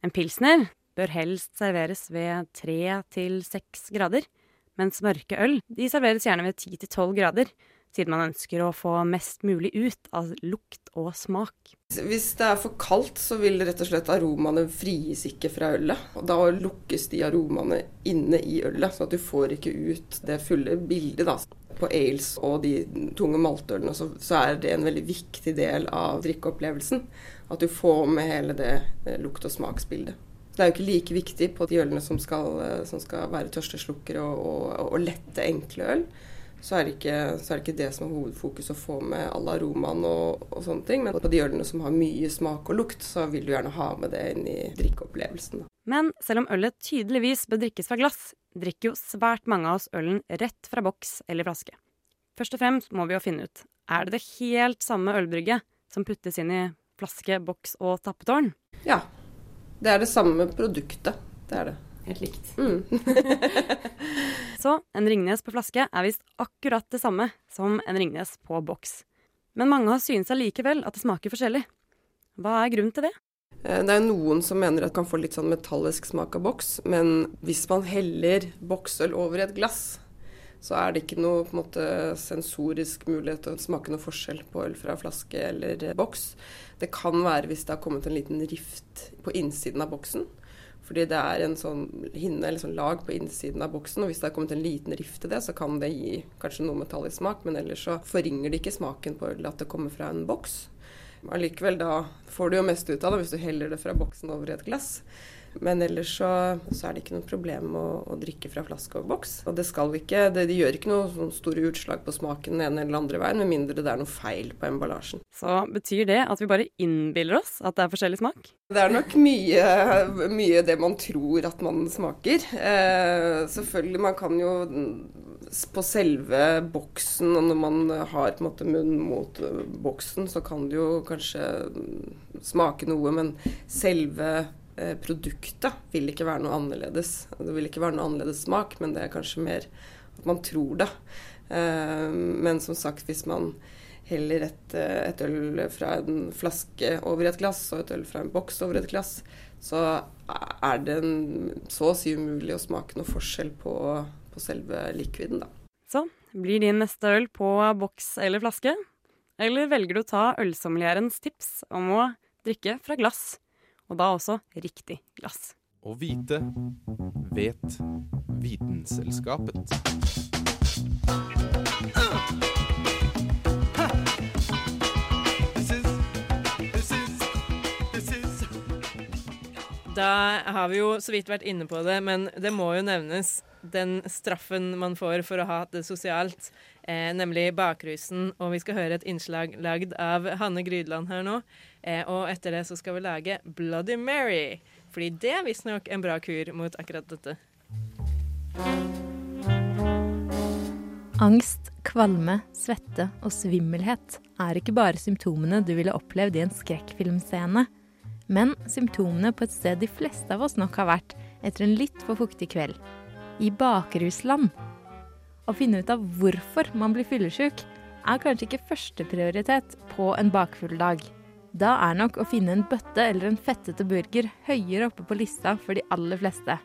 [SPEAKER 12] En pilsner bør helst serveres ved tre til seks grader, mens mørke øl de serveres gjerne ved ti til tolv grader, siden man ønsker å få mest mulig ut av lukt og smak.
[SPEAKER 11] Hvis det er for kaldt, så vil rett og slett aromaene frigis ikke fra ølet. Og da lukkes de aromaene inne i ølet, så at du får ikke ut det fulle bildet. da på ales og de tunge maltølene, så, så, er det en veldig viktig del av drikkeopplevelsen. At du får med hele det eh, lukt- og smaksbildet. Det er jo ikke like viktig på de ølene som skal, eh, som skal være tørsteslukkere og, og, og, lette, enkle øl. Så er, ikke, så er, det ikke, det som er hovedfokus å få med alle aromaene og, og, sånne ting. Men på de ølene som har mye smak og lukt, så vil du gjerne ha med det inn i drikkeopplevelsen.
[SPEAKER 12] Men selv om ølet tydeligvis bør drikkes fra glass, drikker jo svært mange av oss ølen rett fra boks eller flaske. Først og fremst må vi jo finne ut er det det helt samme ølbrygget som puttes inn i flaske, boks og tappetårn.
[SPEAKER 11] Ja. Det er det samme produktet. Det er det.
[SPEAKER 12] Helt likt.
[SPEAKER 11] Mm. [laughs]
[SPEAKER 12] Så en Ringnes på flaske er visst akkurat det samme som en Ringnes på boks. Men mange har synes allikevel at det smaker forskjellig. Hva er grunnen til det?
[SPEAKER 11] Eh, det er noen som mener at det kan få litt sånn metallisk smak av boks, men hvis man heller boksøl over i et glass, så er det ikke noe måte, sensorisk mulighet til å smake noe forskjell på øl fra flaske eller boks. Det kan være hvis det har kommet en liten rift på innsiden av boksen. Fordi det er en sånn hinne eller sånn lag på innsiden av boksen, og hvis det har kommet en liten rift til det, så kan det gi kanskje noe metallisk smak, men ellers så forringer det ikke smaken på øl at det kommer fra en boks. Allikevel, da får du jo mest ut av det hvis du heller det fra boksen over i et glass. Men ellers så, så er det ikke noe problem å, å, drikke fra flaske og boks. Og det skal ikke, det, de gjør ikke noe sånn store utslag på smaken den ene eller andre veien, med mindre det er noe feil på emballasjen.
[SPEAKER 12] Så betyr det at vi bare innbiller oss at det er forskjellig smak?
[SPEAKER 11] Det er nok mye, mye det man tror at man smaker. Eh, selvfølgelig, man kan jo på selve boksen, og når man har på en måte munn mot boksen, så kan det jo kanskje smake noe, men selve produktet vil ikke være noe annerledes. Det vil ikke være noe annerledes smak, men det er kanskje mer at man tror det. Eh, men som sagt, hvis man heller et, et øl fra en flaske over et glass og et øl fra en boks over et glass, så er det en, så å si umulig å smake noe forskjell på på selve likviden, da.
[SPEAKER 12] Så blir din neste øl på boks eller flaske? Eller velger du å ta ølsommelierens tips om å drikke fra glass, og da også riktig glass?
[SPEAKER 8] Å vite vet Vitenselskapet.
[SPEAKER 2] Da har vi jo så vidt vært inne på det, men det må jo nevnes den straffen man får for å ha det sosialt, eh, nemlig bakrusen. Og vi skal høre et innslag lagd av Hanne Grydland her nå. Eh, og etter det så skal vi lage Bloody Mary, fordi det er visstnok en bra kur mot akkurat dette.
[SPEAKER 13] Angst, kvalme, svette og svimmelhet er ikke bare symptomene du ville opplevd i en skrekkfilmscene, men symptomene på et sted de fleste av oss nok har vært etter en litt for fuktig kveld i bakrusland. Å finne ut av hvorfor man blir fyllesyk, er kanskje ikke førsteprioritet på en bakfull dag. Da er nok å finne en bøtte eller en fettete burger høyere oppe på lista for de aller fleste.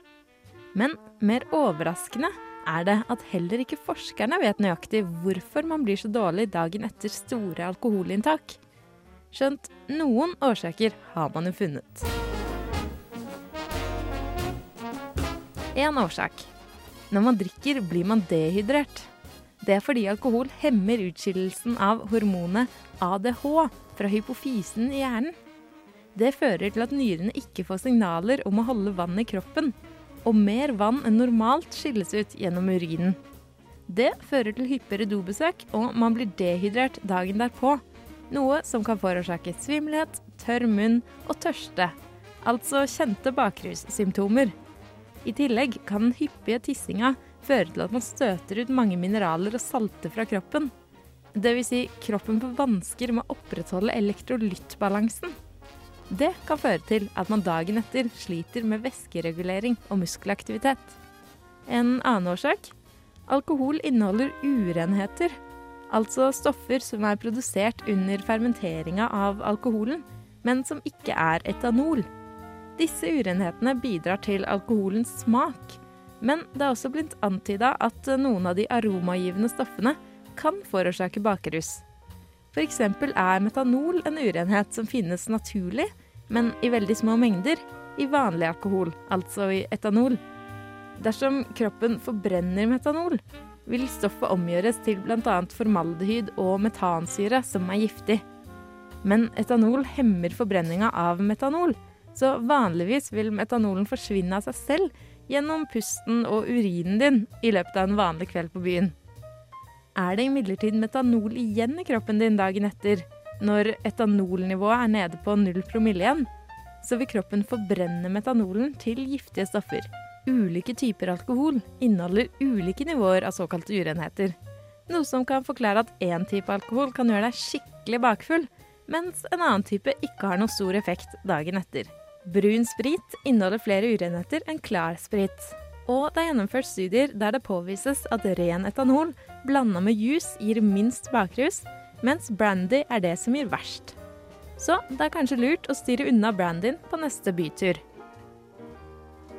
[SPEAKER 13] Men mer overraskende er det at heller ikke forskerne vet nøyaktig hvorfor man blir så dårlig dagen etter store alkoholinntak. Skjønt noen årsaker har man jo funnet. En årsak. Når man drikker, blir man dehydrert. Det er fordi alkohol hemmer utskillelsen av hormonet ADH fra hypofysen i hjernen. Det fører til at nyrene ikke får signaler om å holde vann i kroppen, og mer vann enn normalt skilles ut gjennom urinen. Det fører til hyppigere dobesøk, og man blir dehydrert dagen derpå. Noe som kan forårsake svimmelhet, tørr munn og tørste. Altså kjente bakrussymptomer. I tillegg kan den hyppige tissinga føre til at man støter ut mange mineraler og salter fra kroppen. Dvs. Si, kroppen får vansker med å opprettholde elektrolyttbalansen. Det kan føre til at man dagen etter sliter med væskeregulering og muskelaktivitet. En annen årsak? Alkohol inneholder urenheter. Altså stoffer som er produsert under fermenteringa av alkoholen, men som ikke er etanol. Disse urenhetene bidrar til alkoholens smak. Men det er også blitt antyda at noen av de aromagivende stoffene kan forårsake bakrus. F.eks. er metanol en urenhet som finnes naturlig, men i veldig små mengder, i vanlig alkohol, altså i etanol. Dersom kroppen forbrenner metanol, vil stoffet omgjøres til bl.a. formaldehyd og metansyre, som er giftig. Men etanol hemmer forbrenninga av metanol, så vanligvis vil metanolen forsvinne av seg selv gjennom pusten og urinen din i løpet av en vanlig kveld på byen. Er det imidlertid metanol igjen i kroppen din dagen etter, når etanolnivået er nede på null promille igjen, så vil kroppen forbrenne metanolen til giftige stoffer. Ulike typer alkohol inneholder ulike nivåer av såkalte urenheter. Noe som kan forklare at én type alkohol kan gjøre deg skikkelig bakfull, mens en annen type ikke har noe stor effekt dagen etter. Brun sprit inneholder flere urenheter enn klar sprit. Og det er gjennomført studier der det påvises at ren etanol blanda med juice gir minst bakrus, mens brandy er det som gir verst. Så det er kanskje lurt å styre unna brandyen på neste bytur.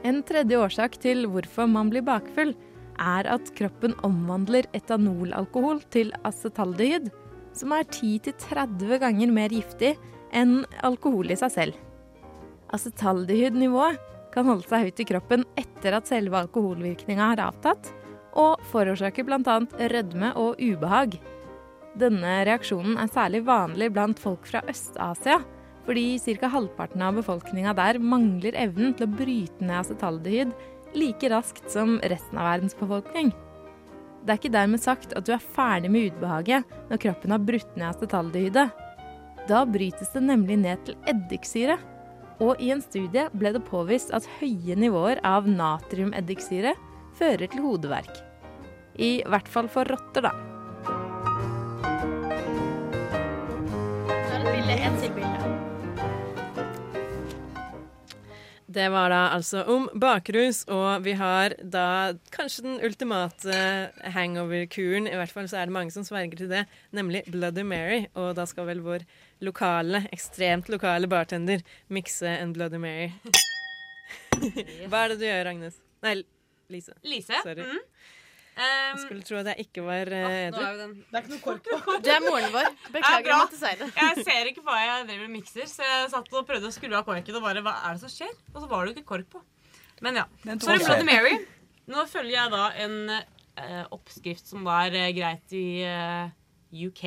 [SPEAKER 13] En tredje årsak til hvorfor man blir bakfull, er at kroppen omvandler etanolalkohol til acetaldehyd, som er 10-30 ganger mer giftig enn alkohol i seg selv. Acetaldehydnivået kan holde seg høyt i kroppen etter at selve alkoholvirkninga har avtatt, og forårsaker bl.a. rødme og ubehag. Denne reaksjonen er særlig vanlig blant folk fra Øst-Asia, fordi ca. halvparten av befolkninga der mangler evnen til å bryte ned acetaldehyd like raskt som resten av verdens befolkning. Det er ikke dermed sagt at du er ferdig med ubehaget når kroppen har brutt ned acetaldehydet. Da brytes det nemlig ned til eddiksyre. Og i en studie ble det påvist at høye nivåer av natriumeddiksyre fører til hodeverk. I hvert fall for rotter, da.
[SPEAKER 3] Det
[SPEAKER 2] var da altså om bakrus, og vi har da kanskje den ultimate hangover-kuren. I hvert fall så er det mange som sverger til det, nemlig Bloody Mary. Og da skal vel vår lokale, ekstremt lokale bartender mikse en Bloody Mary. Hva er det du gjør, Agnes? Nei, Lise.
[SPEAKER 5] Lise?
[SPEAKER 2] Sorry.
[SPEAKER 5] Mm.
[SPEAKER 2] Jeg
[SPEAKER 5] Um,
[SPEAKER 2] skulle tro at jeg ikke var uh, edru.
[SPEAKER 6] Det er ikke noe kork på. [laughs]
[SPEAKER 3] Du er moren vår. Beklager
[SPEAKER 5] bra.
[SPEAKER 3] å måtte si det.
[SPEAKER 5] Jeg ser ikke hva jeg driver og mikser, så jeg satt og prøvde å skru av korken og bare Hva er det som skjer? Og så var det jo ikke kork på. Men ja. Er det Bloody Mary. Nå følger jeg da en uh, oppskrift som var uh, greit i uh, UK.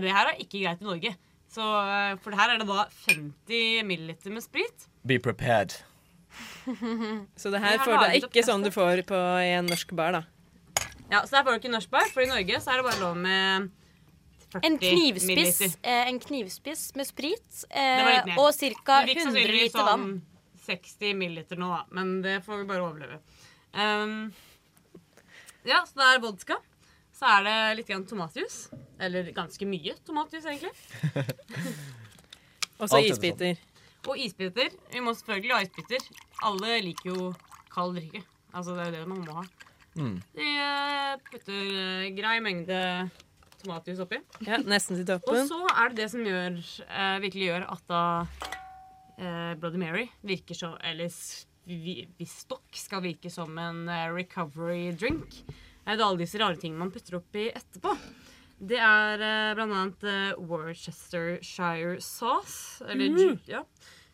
[SPEAKER 5] Det her er ikke greit i Norge. Så, eh, for her er det da 50 milliliter med sprit.
[SPEAKER 4] Be prepared. [laughs]
[SPEAKER 2] Så det her får du ikke sånn du får på en norsk bar, da.
[SPEAKER 5] Ja, Så her får du ikke norsk bar, for i Norge så er det bare lov med 40
[SPEAKER 3] En knivspiss, eh, en knivspiss med sprit eh, og ca.
[SPEAKER 5] Du fikk
[SPEAKER 3] 100 liter sånn vann.
[SPEAKER 5] sånn 60 milliliter nå, da. Men det får vi bare overleve. Um, ja, så det er vodka. Så er det litt grann tomatjus. Eller ganske mye tomatjus, egentlig. [laughs]
[SPEAKER 2] Og så isbiter.
[SPEAKER 5] Og isbiter. Vi må selvfølgelig ha isbiter. Alle liker jo kald drikke. Altså, det er jo det man må ha.
[SPEAKER 4] Mm.
[SPEAKER 5] De eh, putter eh, grei mengde tomatjus oppi.
[SPEAKER 2] Ja, nesten til
[SPEAKER 5] Og så er det det som gjør, eh, virkelig gjør at da eh, Bloody Mary virker så Eller s- vi- hvis stokk skal virke som en eh, recovery drink, er det alle disse rare tingene man putter oppi etterpå. Det er eh, blant annet eh, Worcestershire sauce, eller
[SPEAKER 4] Mm.
[SPEAKER 5] ju- ja,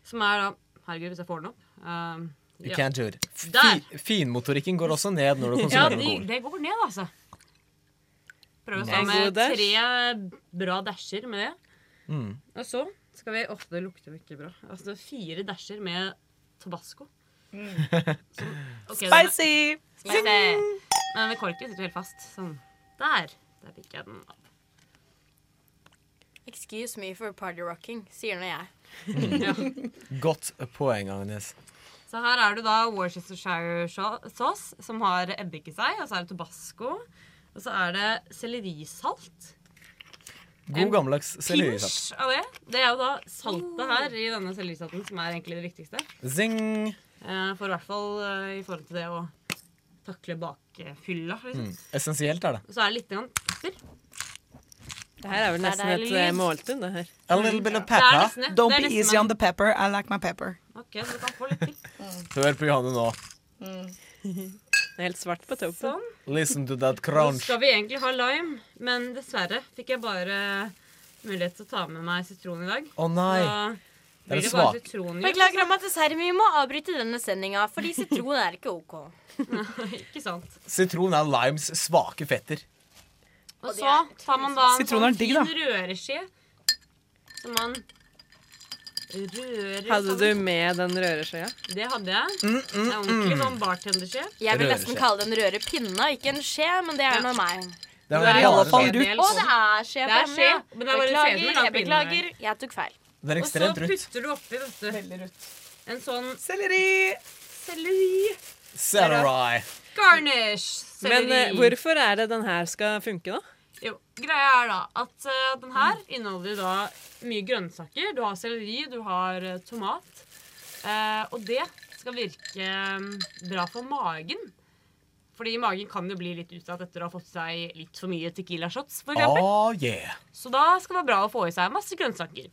[SPEAKER 5] som er da Herregud, hvis jeg får den opp. Um,
[SPEAKER 4] You
[SPEAKER 5] ja.
[SPEAKER 4] can't do it.
[SPEAKER 5] Der.
[SPEAKER 4] Fi, finmotorikken går også ned når du
[SPEAKER 5] Ja,
[SPEAKER 4] konsumerer
[SPEAKER 5] de,
[SPEAKER 4] alkohol.
[SPEAKER 5] det går ned, altså. Prøv å ta med
[SPEAKER 2] god dash.
[SPEAKER 5] tre bra dasher med det.
[SPEAKER 4] Mm.
[SPEAKER 5] Og så skal vi Åh, det lukter jo ikke bra. Altså fire dasher med tabasco. Som- ok, den er-
[SPEAKER 6] Spicy!
[SPEAKER 5] Spicy! Men med korken sitter jo helt fast. Sånn. Der. Der fikk jeg den opp.
[SPEAKER 3] Excuse me for party rocking, sier nå jeg. [laughs]
[SPEAKER 5] Ja.
[SPEAKER 4] Godt poeng, Agnes.
[SPEAKER 5] Så her er det da Worcestershire sauce, som har eddik i seg. Og så er det tobasco. Og så er det sellerisalt.
[SPEAKER 4] God gammeldags sellerisalt.
[SPEAKER 5] Av det. Det er jo da saltet her i denne sellerisalten som er egentlig det viktigste.
[SPEAKER 4] Zing!
[SPEAKER 5] Eh, For i hvert fall eh, i forhold til det å takle bakfylla. Liksom.
[SPEAKER 4] Mm. Essensielt er det.
[SPEAKER 5] Og så er det litt grann pepper.
[SPEAKER 2] Det her er vel
[SPEAKER 3] nesten er
[SPEAKER 2] et eh, måltid, det her.
[SPEAKER 4] A little bit of
[SPEAKER 5] Det er
[SPEAKER 4] pepper.
[SPEAKER 5] nesten.
[SPEAKER 6] Don't
[SPEAKER 5] Det er
[SPEAKER 6] be easy
[SPEAKER 5] man...
[SPEAKER 6] on the pepper. I like my pepper.
[SPEAKER 5] Ok, så du kan få litt til. [laughs]
[SPEAKER 4] Hør på Johanne nå.
[SPEAKER 2] Det er helt svart på toppen.
[SPEAKER 5] Sånn.
[SPEAKER 4] Listen to that crunch.
[SPEAKER 5] Nå skal vi egentlig ha lime, men dessverre fikk jeg bare mulighet til å ta med meg sitron i dag.
[SPEAKER 4] Å nei.
[SPEAKER 5] Så
[SPEAKER 4] Det er
[SPEAKER 5] det.
[SPEAKER 3] Beklager om at dessverre vi må avbryte denne sendinga, fordi sitron er ikke OK. [laughs]
[SPEAKER 5] Ikke sant.
[SPEAKER 4] Sitron er limes svake fetter.
[SPEAKER 5] Og så tar man da en sånn
[SPEAKER 6] digg, da.
[SPEAKER 5] fin røreskje som man rører
[SPEAKER 2] Hadde du med den røreskjea?
[SPEAKER 5] Det hadde jeg.
[SPEAKER 4] Mm,
[SPEAKER 5] Det er ordentlig sånn bartenderskje.
[SPEAKER 3] Jeg vil nesten kalle det en rørepinne, ikke en skje, men det er
[SPEAKER 5] Ja.
[SPEAKER 3] nå meg.
[SPEAKER 4] Det
[SPEAKER 5] Det er
[SPEAKER 6] i alle fall rutt.
[SPEAKER 3] Å, det er skje på ja.
[SPEAKER 5] men det er bare
[SPEAKER 3] Beklager, jeg beklager. Jeg tok feil.
[SPEAKER 4] Det er
[SPEAKER 5] Og så putter du oppi vet du,
[SPEAKER 6] Veldig rutt.
[SPEAKER 5] en sånn
[SPEAKER 6] Selleri!
[SPEAKER 5] selleri
[SPEAKER 4] Celery.
[SPEAKER 5] garnish.
[SPEAKER 2] Men
[SPEAKER 5] Selleri.
[SPEAKER 2] eh, hvorfor er det den her skal funke, da?
[SPEAKER 5] Jo, greia er da at uh, den her inneholder da mye grønnsaker. Du har selleri, du har uh, tomat. Eh, og det skal virke um, bra for magen. Fordi magen kan jo bli litt utsatt etter å ha fått seg litt for mye Tequila-shots. For eksempel.
[SPEAKER 4] Oh yeah.
[SPEAKER 5] Så da skal det være bra å få i seg masse grønnsaker.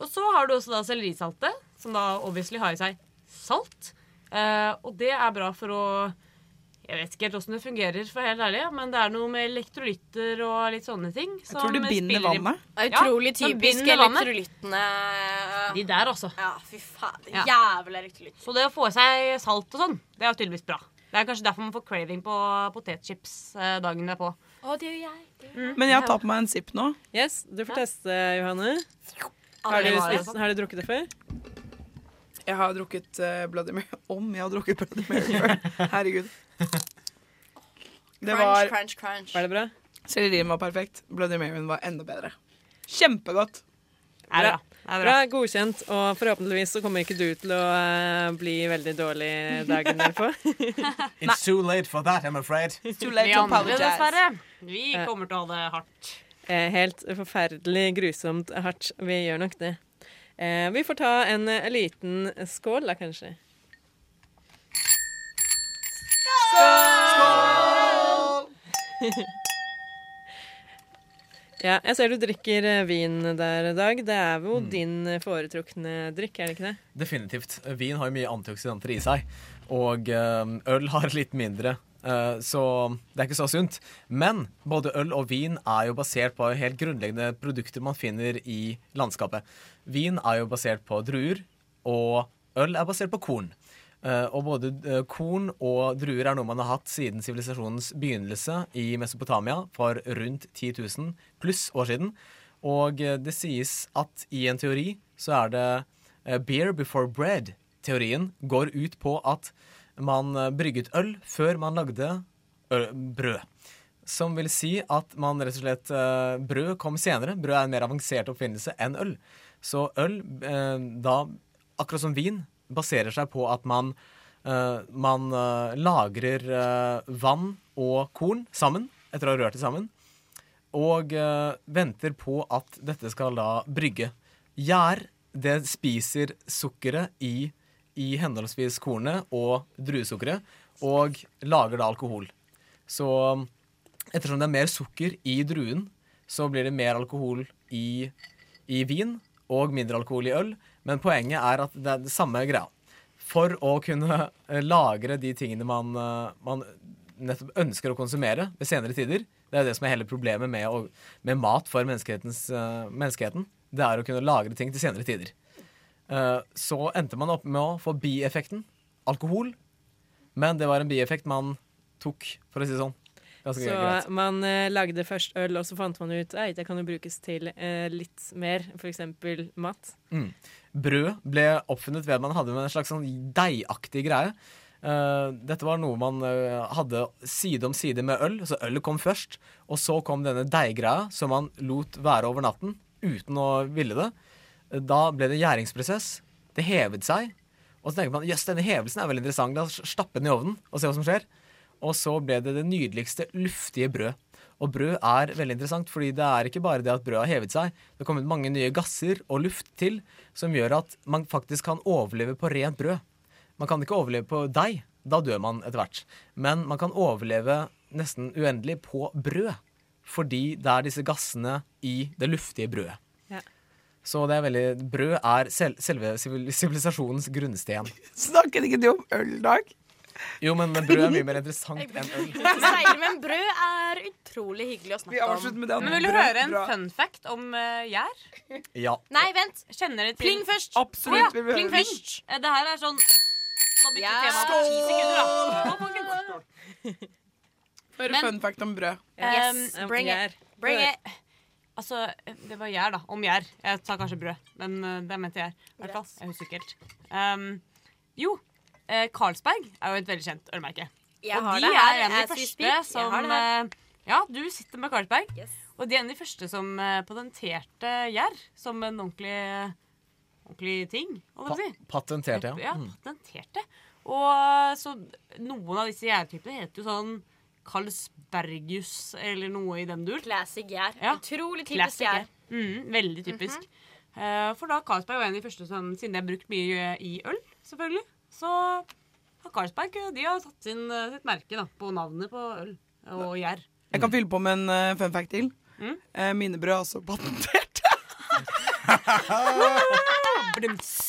[SPEAKER 5] Og så har du også da sellerisaltet, som da obviously har i seg salt. Eh, og det er bra for å Jeg vet ikke helt åssen det fungerer, for helt ærlig, men det er noe med elektrolytter og litt sånne ting.
[SPEAKER 6] Jeg tror du binder vannet.
[SPEAKER 3] Utrolig
[SPEAKER 5] Ja,
[SPEAKER 3] typisk elektrolyttene.
[SPEAKER 5] De der, altså.
[SPEAKER 3] Ja, fy faen.
[SPEAKER 5] Ja.
[SPEAKER 3] Jævla elektrolytt.
[SPEAKER 5] Så det å få i seg salt og sånn, det er jo tydeligvis bra. Det er kanskje derfor man får craving på potetchips eh, dagen derpå.
[SPEAKER 3] Å, det gjør jeg. Det gjør jeg.
[SPEAKER 6] Men jeg tar på meg en sipp nå.
[SPEAKER 2] Yes, du får teste, Johanne. Har du, spist, har du drukket det før?
[SPEAKER 6] Jeg har drukket uh, Bloody Mary. [laughs] Om jeg har drukket Bloody Mary før. [laughs] Herregud. Det
[SPEAKER 3] Crunch,
[SPEAKER 6] var
[SPEAKER 3] crunch, crunch.
[SPEAKER 2] Var det bra?
[SPEAKER 6] Sellerien var perfekt. Bloody Maryen var enda bedre. Kjempegodt.
[SPEAKER 5] Er det bra? Er det
[SPEAKER 2] Bra,
[SPEAKER 5] bra?
[SPEAKER 2] godkjent. Og forhåpentligvis så kommer ikke du til å uh, bli veldig dårlig dagen derpå.
[SPEAKER 4] It's too late for that, I'm afraid.
[SPEAKER 6] Too late
[SPEAKER 5] Vi
[SPEAKER 6] to
[SPEAKER 5] andre,
[SPEAKER 6] apologize.
[SPEAKER 5] dessverre. Vi kommer til å ha det hardt.
[SPEAKER 2] Eh, helt forferdelig grusomt hardt. Vi gjør nok det. Eh, vi får ta en eh, liten skål, da, kanskje. [laughs] Ja, jeg ser du drikker vin der, Dag. Det er jo din eh, foretrukne drikk, er det ikke det?
[SPEAKER 4] Definitivt. Vin har jo mye antioksidanter i seg, og øl har litt mindre. Eh, så det er ikke så sunt. Men både øl og vin er jo basert på helt grunnleggende produkter man finner i landskapet. Vin er jo basert på druer, og øl er basert på korn. Eh, og både eh, korn og druer er noe man har hatt siden sivilisasjonens begynnelse i Mesopotamia for rundt 10 000 pluss år siden. Og det sies at i en teori så er det beer before bread-teorien går ut på at man eh, brygget øl før man lagde øl, brød. Som vil si at man rett og slett eh, Brød kom senere. Brød er en mer avansert oppfinnelse enn øl. Så øl, eh, da, akkurat som vin, baserer seg på at man, man lagrer vann og korn sammen etter å ha rørt det sammen. Og venter på at dette skal da brygge. Gjær, det spiser sukkeret i, i henholdsvis kornet og druesukkeret, og lager da alkohol. Så ettersom det er mer sukker i druen, så blir det mer alkohol i, i vin og mindre alkohol i øl. Men poenget er at det er det samme greia. For å kunne eh, lagre de tingene man, eh, man nettopp ønsker å konsumere ved senere tider. Det er jo det som er hele problemet med, å, med mat for eh, menneskeheten. Det er å kunne lagre ting til senere tider. Eh, så endte man opp med å få bieffekten alkohol. Men det var en bieffekt man tok, for å si det sånn. Ganske
[SPEAKER 2] Så
[SPEAKER 4] greit.
[SPEAKER 2] man eh, lagde først øl, og så fant man ut at det kan jo brukes til eh, litt mer, f.eks. mat.
[SPEAKER 4] Mm. Brød ble oppfunnet ved at man hadde en slags sånn deigaktig greie. Uh, dette var noe man uh, hadde side om side med øl. Så ølet kom først, og så kom denne deiggreia som man lot være over natten uten å ville det. Da ble det gjæringsprosess. Det hevet seg. Og så tenker man jøss, denne hevelsen er veldig interessant. La oss stappe den i ovnen og se hva som skjer. Og så ble det det nydeligste luftige brød. Og brød er veldig interessant, fordi det er ikke bare det at brødet har hevet seg. Det har kommet mange nye gasser og luft til som gjør at man faktisk kan overleve på rent brød. Man kan ikke overleve på deig. Da dør man etter hvert. Men man kan overleve nesten uendelig på brød. Fordi det er disse gassene i det luftige brødet.
[SPEAKER 2] Ja.
[SPEAKER 4] Så det er veldig Brød er sel selve sivil- sivilisasjonens grunnsten.
[SPEAKER 6] Snakket ikke du om øl, Dag?
[SPEAKER 4] Jo, men brød er mye mer interessant enn øl. [laughs]
[SPEAKER 3] Seier, men brød er utrolig hyggelig å
[SPEAKER 6] Vi
[SPEAKER 3] snakke om.
[SPEAKER 6] avslutter med det.
[SPEAKER 5] Men vil du høre en
[SPEAKER 6] bra.
[SPEAKER 5] fun fact om uh, gjær?
[SPEAKER 4] Ja.
[SPEAKER 3] Nei, vent.
[SPEAKER 5] Kjenner dere til
[SPEAKER 3] Pling først.
[SPEAKER 6] Absolutt. Vi
[SPEAKER 5] ja, pling først. Eh, Det her er sånn Nå bytter
[SPEAKER 3] Ja.
[SPEAKER 5] vi tema på ti sekunder, da. Men-
[SPEAKER 6] fun fact om brød.
[SPEAKER 3] Yes,
[SPEAKER 2] Um,
[SPEAKER 3] bring it. Bring it.
[SPEAKER 5] Altså, det var gjær, da. Om gjær. Jeg sa kanskje brød, men eh, det mente jeg. I hvert fall. Jeg husker ikke helt. Um, jo, eh, Carlsberg er jo et veldig kjent ølmerke.
[SPEAKER 3] Jeg
[SPEAKER 5] og
[SPEAKER 3] har
[SPEAKER 5] de
[SPEAKER 3] det her.
[SPEAKER 5] er en av de første som eh, Ja, du sitter med Carlsberg.
[SPEAKER 3] Yes.
[SPEAKER 5] Og de er en av de første som eh, patenterte gjær som en ordentlig, ordentlig ting. Å si.
[SPEAKER 4] Patenterte, ja.
[SPEAKER 5] Ja,
[SPEAKER 4] Mm.
[SPEAKER 5] patenterte. Og så noen av disse gjærtypene heter jo sånn Carlsbergius eller noe i den dur.
[SPEAKER 3] Classic gjær.
[SPEAKER 5] Ja.
[SPEAKER 3] Utrolig typisk
[SPEAKER 5] Classic
[SPEAKER 3] gjær.
[SPEAKER 5] Mm, veldig typisk. Eh, for da Carlsberg var en av de første som, siden det har brukt mye i øl, selvfølgelig, så har Carlsberg de har satt sin, eh, sitt merke da, på navnet på øl og gjær.
[SPEAKER 6] Jeg kan fylle på med en uh, fun fact til.
[SPEAKER 5] Mm.
[SPEAKER 6] Uh, mine brød er også patentert.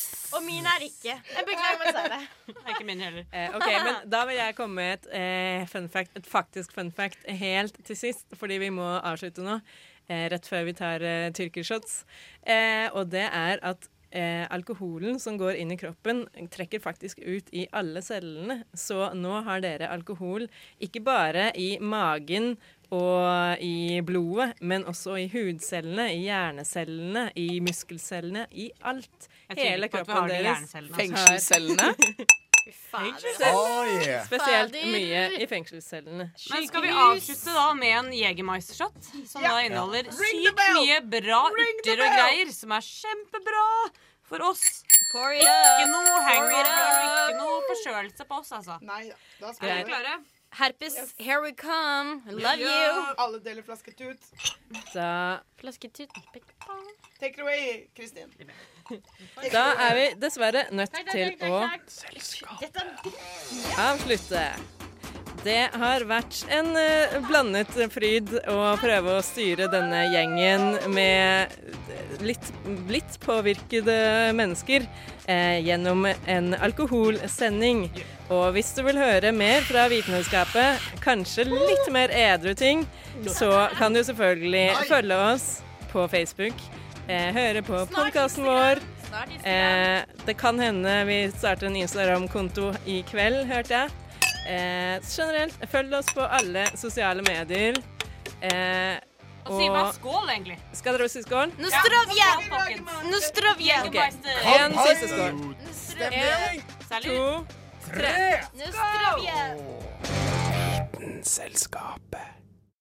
[SPEAKER 6] [laughs] [laughs]
[SPEAKER 3] Og mine er ikke. Jeg beklager meg selv.
[SPEAKER 5] Det er ikke min heller.
[SPEAKER 2] Eh, ok, men Da vil jeg komme med et, eh, fun fact, et faktisk fun fact helt til sist, fordi vi må avslutte nå. Eh, rett før vi tar eh, tyrkershots. Eh, og det er at eh, alkoholen som går inn i kroppen, trekker faktisk ut i alle cellene. Så nå har dere alkohol ikke bare i magen og i blodet, men også i hudcellene, i hjernecellene, i muskelcellene, i alt. Hele kroppen deres.
[SPEAKER 6] Fengselscellene.
[SPEAKER 4] Oh, yeah.
[SPEAKER 2] Spesielt mye i fengselscellene.
[SPEAKER 5] Men skal vi avslutte da med en Jegermeister-shot? Som da inneholder
[SPEAKER 6] Ring
[SPEAKER 5] sykt mye bra urter og greier, som er kjempebra for oss. Ikke noe hangover, ikke noe forkjølelse på oss, altså.
[SPEAKER 6] Nei da. Da
[SPEAKER 5] Er
[SPEAKER 6] skal
[SPEAKER 5] dere
[SPEAKER 6] vi
[SPEAKER 5] klare?
[SPEAKER 3] Herpes, here we come. Love you.
[SPEAKER 6] Alle deler flasketut.
[SPEAKER 2] Da
[SPEAKER 3] Flasketut.
[SPEAKER 6] Take it away, Kristin.
[SPEAKER 2] Da er vi dessverre nødt til å avslutte. Det har vært en eh, blandet fryd å prøve å styre denne gjengen med litt, litt påvirkede mennesker eh, gjennom en alkoholsending. Og hvis du vil høre mer fra Vitenskapet, kanskje litt mer edru ting, så kan du selvfølgelig følge oss på Facebook, eh, høre på podkasten vår. Eh, det kan hende vi starter en Instagram-konto i kveld, hørte jeg. Eh, generelt, følg oss på alle sosiale medier. Eh,
[SPEAKER 5] Og si bare skål, egentlig.
[SPEAKER 2] skal dere si skål? Ok.
[SPEAKER 5] Jegermeister.
[SPEAKER 2] En siste skål.
[SPEAKER 5] En,
[SPEAKER 2] To,
[SPEAKER 6] Tre!
[SPEAKER 3] Nostrovia!
[SPEAKER 1] Selskapet.